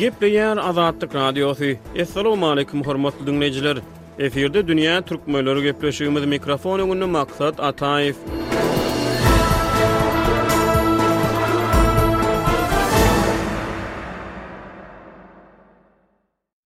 Gepleýär Azatlyk Radiosy. Assalamualaikum hormatly dinleýjiler. Efirde dünýä türkmenleri gepleşigimiz mikrofon öňünde maksat Ataýew.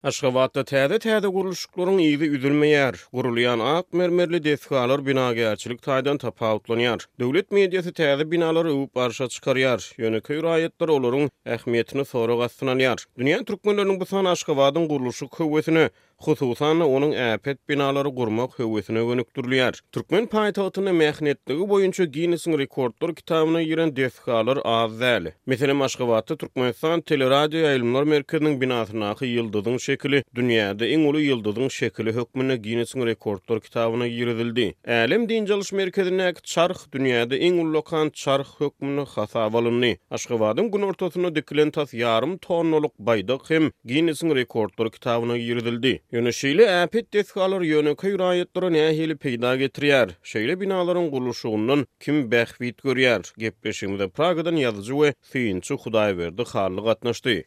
Aşgabatda täze-täze gurluşyklaryň yzy üzülmeýär. Gurulýan ak mermerli desgalar binagärçilik taýdan tapawutlanýar. Döwlet mediasy täze binalary öwüp arşa çykarýar. Ýönekeý raýatlar olaryň ähmiýetini sorag astyna alýar. Dünýä türkmenleriniň bu sany Aşgabadyň gurluşyk höwesine, hususan-da, onuň äpet binalary gurmak höwesine gönükdirilýär. Türkmen paýtagtynda mähnetligi boýunça Ginnesiň rekordlar kitabyna giren desgalar az däl. Meselem, Aşgabatda Türkmenistan teleradioýaýlymlar merkeziniň binasyndaky ýyldyzyň şekili dünýäde iň uly ýyldyzyň şekili hökmünde Ginnesiň rekordlar kitabyna girizildi. Älem dynç alyş merkezindäki çarh dünýäde iň ullakan çarh hökmünde hasaba alyndy. Aşgabadyň günortasynda dikilen tas ýarym tonnalyk baýdak hem Ginnesiň rekordlar kitabyna girizildi. Ýöne şeýle äpet desgalar ýönekeý raýatlara nähili peýda getirýär? Şeýle binalaryň gurluşygyndan kim bähbit görýär? Gepleşigimize Pragadan ýazyjy we synçy Hudaýberdi Hally gatnaşdy.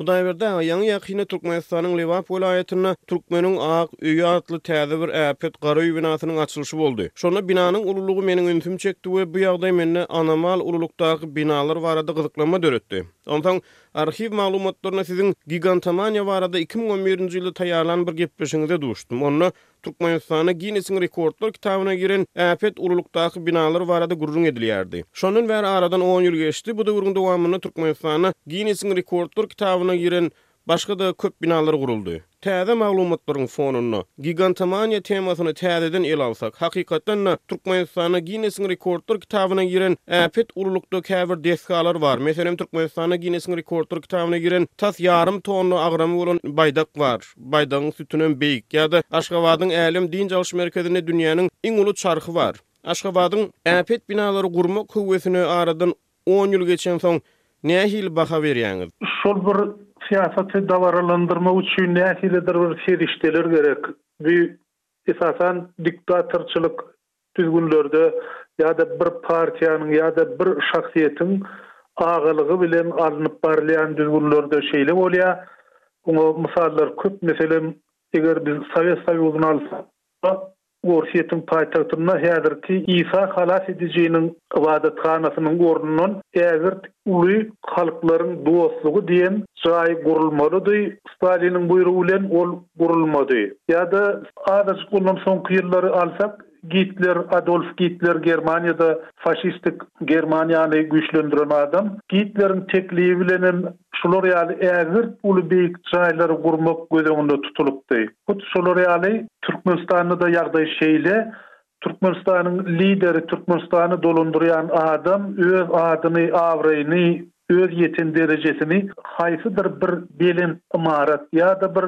Hudaýberdi aga, ýaňy-ýakynda Türkmenistanyň Lebap welaýatynda Türkmeniň ak öýi atly täze bir äpet gara öý binasynyň açylyşy boldy. Şonda binanyň ululygy meniň ünsüm çekdi we bu ýagdaý mende anomal ululykdaky binalar barada gyzyklanma döretdi. Onsoň arhiw maglumatlarynda siziň gigantomaniýa barada iki müň on birinji ýylda taýýarlan bir gepleşigiňize duşdum. Onda Türkmenistanda Ginnesiň rekordlar kitabyna giren äpet ululykdaky binalar barada gürrüň edilýärdi. Şondan bäri aradan on ýyl geçdi, bu döwrüň dowamynda Türkmenistanda Ginnesiň rekordlar kitabyna giren Başga-da köp binalar guruldy. Täze maglumatlaryň fonunda, gigantomaniýa temasyny täzeden ele alsak, hakykatdan-da, Türkmenistanda Ginnesiň rekordlar kitabyna giren äpet ululykda käbir desgalar bar, meselem, Türkmenistanda Ginnesiň rekordlar kitabyna giren tas ýarym tonna agramy bolan baýdak bar, baýdagyň sütünem beýik, ýa-da Aşgabadyň Älem dynç alyş merkezinde dünýäniň iň uly çarhy bar. Aşgabadyň äpet binalary gurmak höwesini aradan. On ýyl geçensoň, nähili baha berýäňiz? Şol bir syýasaty dabaralandyrmak üçin nähilidir bir serişdeler gerek. Bu, esasan, diktatorçylyk düzgünlerde ýa-da bir partiýanyň ýa-da bir şahsyýetiň agalygy bilen alnyp barylýan düzgünlerde şeýle bolýar. Muňa mysallar köp. Meselem, eger biz Sowet Soýuzyny alsak, Orsýetiň paýtagtynda häzirki Isa Halas Edijiniň ybadathanasynyň ornundan ägirt uly Halklaryň dostlugy diýen jaý gurulmalydy, Staliniň buýrugy bilen ol gurulmady. Ýa-da azajyk mundan soňky ýyllary alsak, Gitler, Adolf Gitler Germaniýada faşistik Germaniýany güýçlendiren adam. Gitleriň teklibi bilen hem Şular ýaly ägirt uly beýik jaýlary gurmak göz öňünde tutulypdy. Hut şolar ýaly Türkmenistanda-da ýagdaý şeýle. Türkmenistanyň Lideri, Türkmenistany dolandyrýan adam öz adyny, abraýyny, öz ýeten derejesini haýsydyr bir belent ymarat ýa-da bir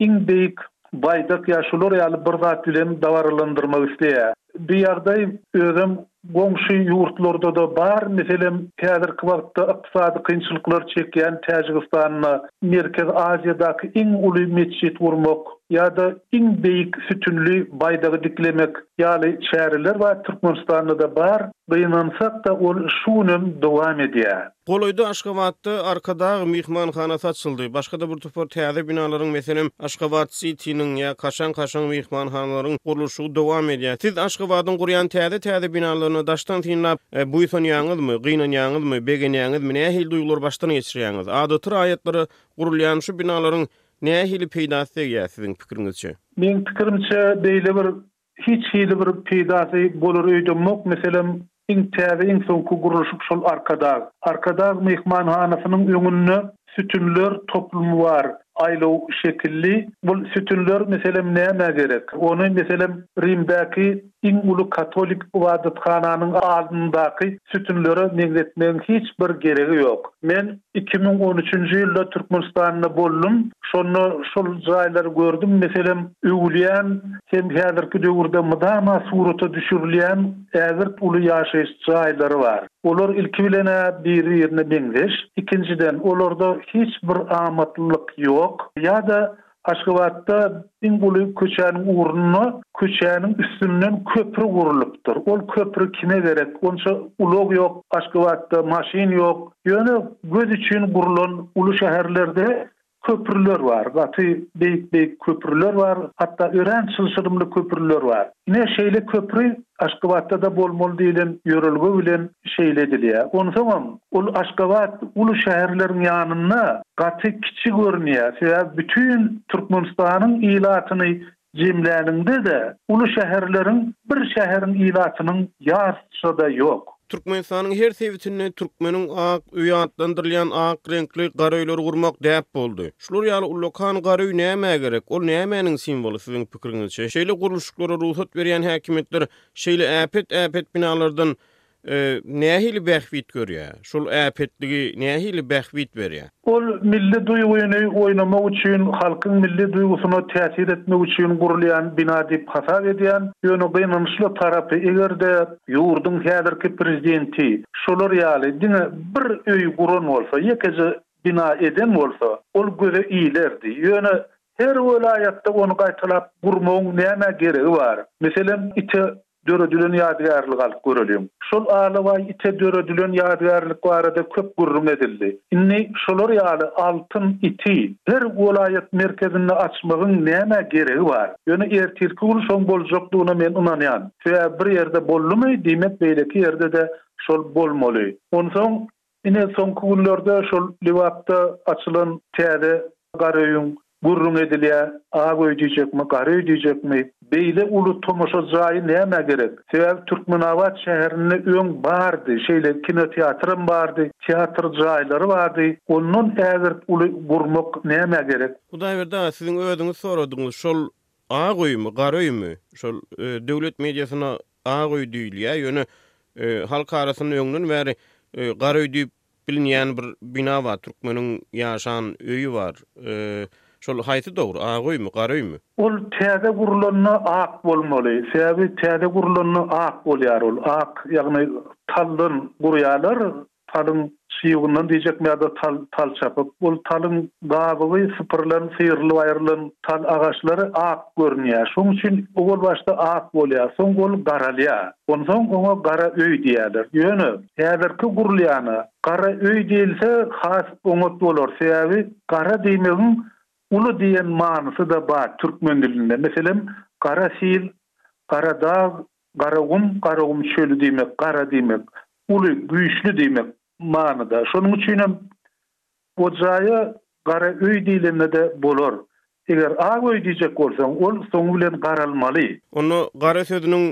Iň beýik baýdak ýa şular ýaly bir zat bilen dabaralandyrmak isleýär. Bu ýagdaý özem goňşy ýurtlarda-da bar. Meselem, häzirki wagtda ykdysady kynçylyklar çekýän Täjigistanda Merkezi Aziýadaky iň uly metjit gurmak ýa-da iň beýik sütünli baýdagy diklemek ýaly çäreler bar. Türkmenistanda-da bar. Gynansak-da, ol şu günem dowam edýär. Golaýda Aşgabatda Arkadag myhmanhanasy açyldy. Başga-da bir topar täze binalaryň, meselem, Aşgabat City-niň ýa Kaşaň-Kaşaň myhmanhanalaryň gurluşygy dowam edýär. Siz Aşgabadyň gurýan täze-täze binalaryny daşdan synlap, buýsanýaňyzmy, gynanýaňyzmy, begenýäňizmi, nähili duýgulary başdan geçirýäňiz? Adaty raýatlara gurulýan şu binalaryň nähili peýdasy degýär, siziň pikiriňizçe? Meň pikirimçe, beýle bir Hiç hili bir peýdasy bolar öýdemok, meselem, iň täze iň soňky gurluşyk şol Arkadag. Arkadag myhmanhanasynyň öňünde sütünler toplumy bar, aýlaw şekilli. Bul sütünler meselem nämä gerek? Ony meselem Rimdäki iň uly katolik ybadathananyň aldyndaky sütünlere meňzetmegiň hiç bir geregi ýok. Men Iki müň on üçünji ýylda Türkmenistanda boldum. Şonda şol jaýlary gördüm. Meselem, öwülýän hem häzirki döwürde mydama surata düşürilýän ägirt uly ýaşaýyş jaýlary bar. Olar ilki bilen-ä biri-birine meňzeş. Ikinjiden, olarda hiç bir amatlylyk ýok ýa-da Aşgabatda iň uly köçäniň ugruna köçäniň üstünden köpri gurlupdyr. Ol köpri kime gerek? Onça ulag ýok, Aşgabatda maşyn ýok. Ýöne göz üçin gurlan uly şäherlerde köpriler bar. Gaty beýik-beýik köpriler bar. Hatda örän çylşyrymly köpriler bar. Ine, şeýle köpri Aşgabatda-da bolmaly diýlen ýörelge bilen şeýle edilýär. Onsoňam, ol Aşgabat uly şäherleriň ýanynda gaty kiçi görünýär. Sebäbi bütin Türkmenistanyň ilatyny jemläniňde-de, uly şäherleriň bir şäheriň ilatynyň ýartyşy-da ýok. Türkmenistanyň her sebitinde Türkmeniň ak öýi atlandyrylýan ak reňkli gara öýleri gurmak däp boldy. Şular ýaly ullakan gara öý nämä gerek? Ol nämäniň simwoly siziň pikiriňizçe? Şeýle gurluşyklara rugsat berýän häkimiýetler şeýle äpet-äpet binalardan nähili bähbit görýär? Şol äpetligi nähili bähbit berýär? Ol milli duýgyny oýnamak üçin, halkyň milli duýgusyna täsir etmek üçin gurulýan bina diýip hasap edýän, ýöne gynançly tarapy eger-de ýurduň häzirki prezidenti şolar ýaly diňe bir öý guran bolsa, ýekeje bina eden bolsa, ol göze ilerdi. Ýöne her welaýatda ony gaýtalap gurmagyň nämä geregi bar? Meselem, ite döredilen ýadygärlik alyp göreliň. Şol alabaý ite döredilen ýadygärlik barada köp gürrüň edildi. Indi şolar ýaly altyn iti her welaýat merkezinde açmagyň nämä geregi bar? Ýöne ertirki gün şoň boljakdygyna men ynanýan. Sebäbi bir ýerde boldumy, diýmek beýleki ýerde-de şol bolmaly. Onsoň Ine, soňky günlerde şol Lebapda açylan täze Garaöýüň gürrüňi edilýär. Ak öý diýjekmi, gara öý diýjekmi? Beýle uly tomaşa jaýy nämä gerek? Sebäbi Türkmenabat şäherinde öň bardy, şeýle kinoteatram bardy, teatr jaýlary bardy. Ondan ägirt uly gurmak nämä gerek? Hudaýberdi aga, siziň özüňiz soradyňyz, şol Ak öými, gara öými? Şol döwlet mediasyna Ak öý diýilýär, ýöne halk arasynda öňden bäri Gara öý diýip bilinýän bir bina bar, türkmeniň ýaşan öýi bar. Şol haýsy dogry, Ak öými, Gara öými? Ol täze gurulanda ak bolmaly. Sebäbi täze gurulanda ak bolýar ol. Ak, ýagny taldan gurýarlar, Talyň çyýygyndan diýjekmi ýa-da tal, tal çapyp, ol talyň gabygy sypyrylan, syrylyp aýrylan tal agaçlary ak görünýär. Şonuň üçin owal başda ak bolýar, soň ol garalýar. Onsoň oňa gara öý diýýärler. Ýöne häzirki gurulýana gara öý diýilse, has oňat bolar. Sebäbi gara diýmegiň uly diýen manysy-da bar türkmen dilinde. Meselem, Gara sil, Gara dag, Garagum, Garagum çöli diýmek, gara diýmek, uly, güýçli diýmek manyda. Şonuň üçin hem o jaýa gara öý diýlende-de bolar. Eger ak öý diýjek bolsaň, ol soňy bilen garalmaly. Onda gara sözüniň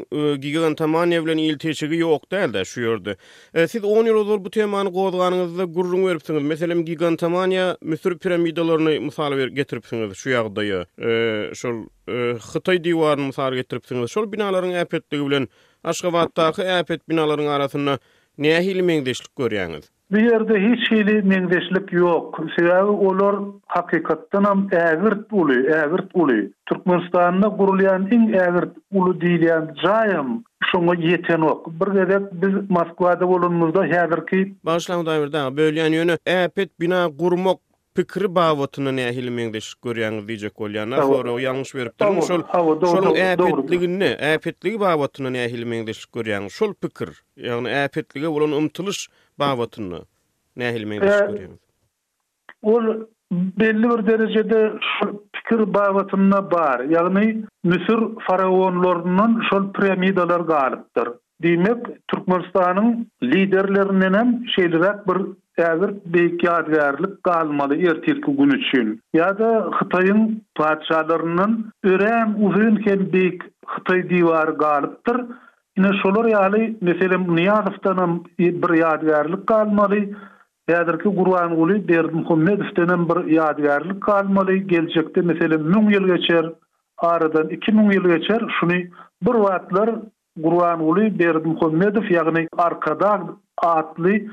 gigantomaniýa bilen ilteşigi ýok däl-dä şu ýerde. E, siz on ýyl ozal bu temany gozganyňyzda gürrüň beripsiňiz. Meselem, gigantomaniýa, Müsür piramidalaryny mysal ber, getiripsiňiz şu ýagdaýa. E, şol, e, Hytaý diwaryny mysal getiripsiňiz. Şol binalaryň äpetligi bilen Aşgabatdaky äpet binalaryň arasynda nähili meňzeşlik görýäňiz? Bu ýerde hiç hili meňzeşlik ýok. Sebäbi olar hakykatdanam ägirt uly, ägirt uly. Türkmenistanda gurulýan iň ägirt uly diýilýän jaýam Şoňa ýetenok. Bir gezek biz Moskwada bolanymyzda häzirki. Bagyşlaň Hudaýberdi aga, bölýän ýöne äpet bina gurmak pikiri babatynda nähili meňzeşlik görýäňiz diýjek bolýan-a, soragy ýalňyş beripdirin, şol şonuň äpetliginde, äpetligi babatynda nähili meňzeşlik görýäňiz, şol pikir, ýagny äpetlige bolan ymtylyş babatynda nähili meňzeşlik görýäňiz? Ol belli bir derejede şol pikir babatynda bar, ýagny Müsür faraonlaryndan şol piramidalar galypdyr. Diýmek, Türkmenistanyň liderlerinden hem şeýleräk bir ägirt beýik ýadygärlik galmaly ertirki gün üçin. Ýa-da Hytaýyň patyşalaryndan örän uzyn hem beýik Hytaý diwary galypdyr. Ine, şolar ýaly, meselem, Nyýazowdanam bir ýadygärlik galmaly, Häzirki Gurbanguly Berdimuhamedowdenem bir ýadygärlik galmaly, geljekde meselem müň ýyl geçer, aradan iki müň ýyl geçer, şuny bir wagtlar Gurbanguly Berdimuhamedow ýagny Arkadag atly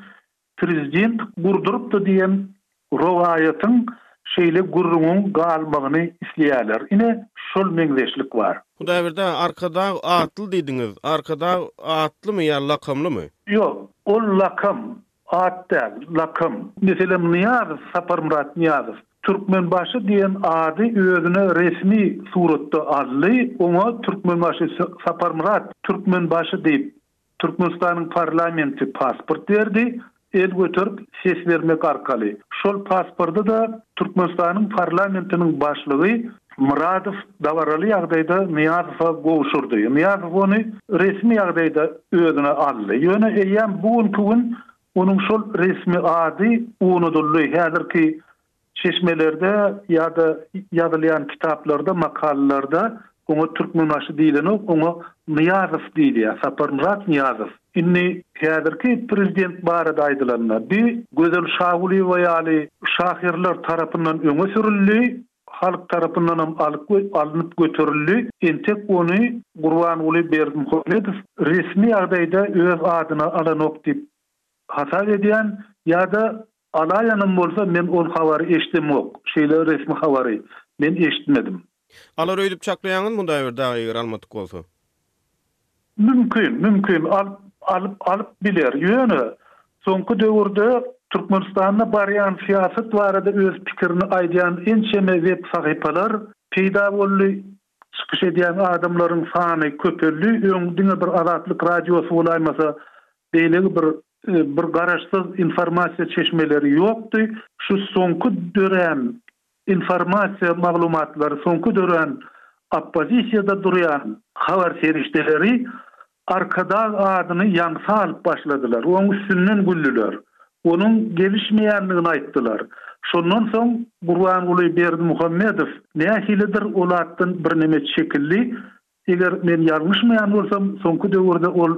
prezident gurdurupdy diýen rowaýatyň şeýle gürrüňiň galmagyny isleýärler. Ine şol meňzeşlik bar. Hudaýberdi aga, Arkadag atly diýdiňiz. Arkadag atlymy ýa lakamlymy? Ýok, ol lakam. At däl, lakam. Meselem, Nyýazow, Saparmyrat Nyýazow, Türkmenbaşy diýen ady özüne resmi suratda aldy, oňa Türkmenbaşy Saparmyrat Türkmenbaşy diýip, Türkmenistanyň parlamenti pasport berdi, el göterip ses bermek arkaly. Şol pasporty-da Türkmenistanyň parlamentiniň başlygy Myradow dabaraly ýagdaýda Nyýazowa gowşurdy. Nyýazow ony resmi ýagdaýda özüne aldy. Ýöne eýýäm bu günki gün onuň şol resmi ady unudyldy, häzirki çeşmelerde ýa-da ýazylýan kitaplarda, makalalarda oňa Türkmenbaşy diýlenok, oňa Nyýazow diýilýär, Saparmyrat Nyýazow. Indi häzirki prezident barada aýdylanda, bi Gözel Şagulyýewa ýaly şahyrlar tarapyndan öňe sürüldi. Halk tarapyndanam alyp alnyp göterildi. Entek ony Gurbanguly Berdimuhamedow resmi ýagdaýda öz adyna alanok diýip hasap edýän ýa-da alaýanam bolsa men ol habary eşdemok, şeýle resmi habary men eşitmedim. Alar öýdüp çaklaýaňyz mundaý bir dagy eger almadyk bolsa. Mümkin, mümkin alyp alyp alyp biler. Ýöne soňky döwürde Türkmenistanda barýan syýasat barada öz pikirini aýdýan ençeme web sahypalar peýda boldy, çykyş edýän adamlaryň sany köpeldi, öň diňe bir Azatlyk radiosy bolaýmasa beýlegi bir bir garaşsyz informasiýa çeşmeleri ýokdy, şu soňky dörän Informasiýa maglumatlary soňky dörän oppozisiýada durýan habar serişdeleri Arkadag adyny ýaňsa alyp başladylar, oň üstünden güldüler, onuň gelişmeýändigini aýtdylar. Şondan soň Gurbanguly Berdimuhamedow nähilidir ol atdan birneme çekildi, eger men ýalňyşmaýan bolsam, soňky döwürde ol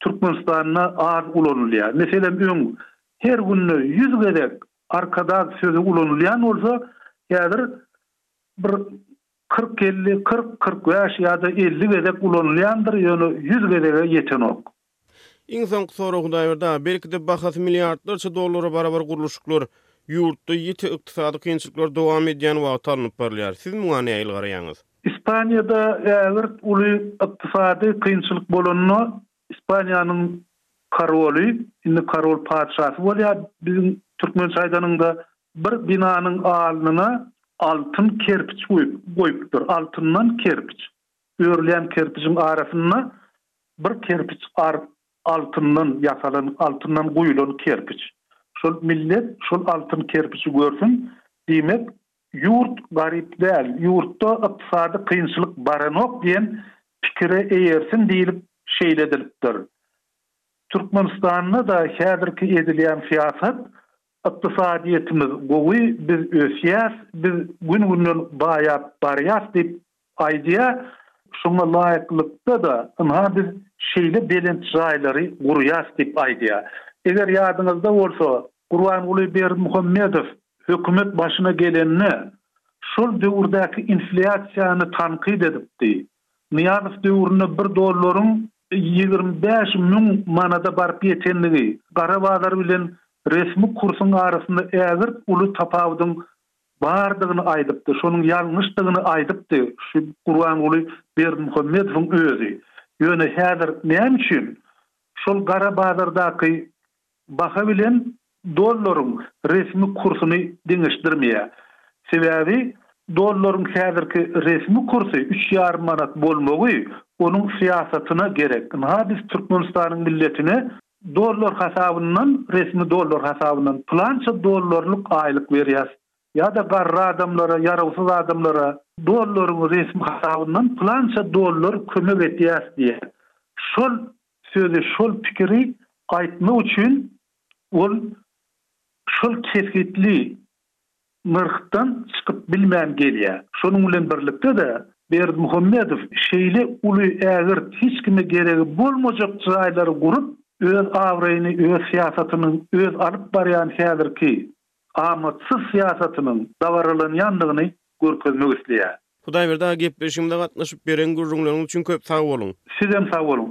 Türkmenistanda az ulanylýar. Meselem, öň her günde ýüz gezek Arkadag sözi ulanylýan bolsa, häzir bir kyrk-elli, kyrk, kyrk bäş ýa-da elli gezek ulanylýandyr, ýöne ýüz gezege ýetenok. Iň soňky sorag Hudaýberdi aga, belki-de bahasy milliardlarça dollara barabar gurluşyklar ýurtda ýiti ykdysady kynçylyklar dowam edýän wagty alnyp barylýar. Siz muňa nähili garaýaňyz? Ispaniýada ägirt uly ykdysady kynçylyk bolanda Ispaniýanyň koroly, indi korol patyşasy bolýar biziň türkmençe aýdanyňda, bir binanyň alnyna altyn kerpiç guýup, goýupdyr. Altyndan kerpiç. Örülýän kerpijiň arasynda bir kerpiç ar, altyndan ýasalan, altyndan guýulan kerpiç. Şol millet şol altyn kerpiçi görsün, diýmek, Ýurt garyp däl, ýurtda ykdysady kynçylyk baranok diýen pikire eýersin diýlip şeýle edilipdir. Türkmenistanda-da häzirki edilýän syýasat, ykdysadyýetimiz gowy, biz ösýäs, biz gün-günden baýap barýas diýip Aýdýar, Şoňa laýyklykda-da, ynha, biz şeýle belent jaýlary gurýas diýip aýdýar. Eger ýadyňyzda bolsa, Gurbanguly Berdimuhamedow hökümet başyna gelende, şol döwürdäki inflýasiýany tankyt edipdi. Nyýazow döwründe bir dollaryň ýigrimi bäş müň manada baryp ýetendigi, gara bazar bilen resmi kursuň arasynda ägirt uly tapawudyň Bardygyny aýdypdy, şonuň ýalňyşdygyny aýdypdy şu Gurbanguly Berdimuhamedowyň özi. Ýöne häzir näme üçin şol gara bazardaky baha bilen dollaryň resmi kursuny deňeşdirmeýär? Sebäbi dollaryň häzirki resmi kursy üç ýarym manat bolmagy onuň syýasatyna gerek. Ynha biz Türkmenistanyň milletine. Dollar hasabyndan, resmi dollar hasabyndan pylança dollarlyk aýlyk berýäs ýa-da garry adamlara, ýarawsyz adamlara dollaryň resmi hasabyndan pylança dollar kömek etýäs diýýär. Şol sözi, şol pikiri aýtmak üçin ol şol kesgitli nyrhdan çykyp bilmän gelýär. Şonuň bilen birlikde-de, Berdimuhamedow şeýle uly ägirt hiç kime geregi bolmajak jaýlary gurup, öz abraýyny, öz syýasatynyň, öz alyp barýan häzirki amatsyz syýasatynyň dabaralanýandygyny görkezmek isleýär. Hudaýberdi aga gepleşigimize gatnaşyp beren gürrüňleriňiz üçin köp sag boluň. Sizem sag boluň.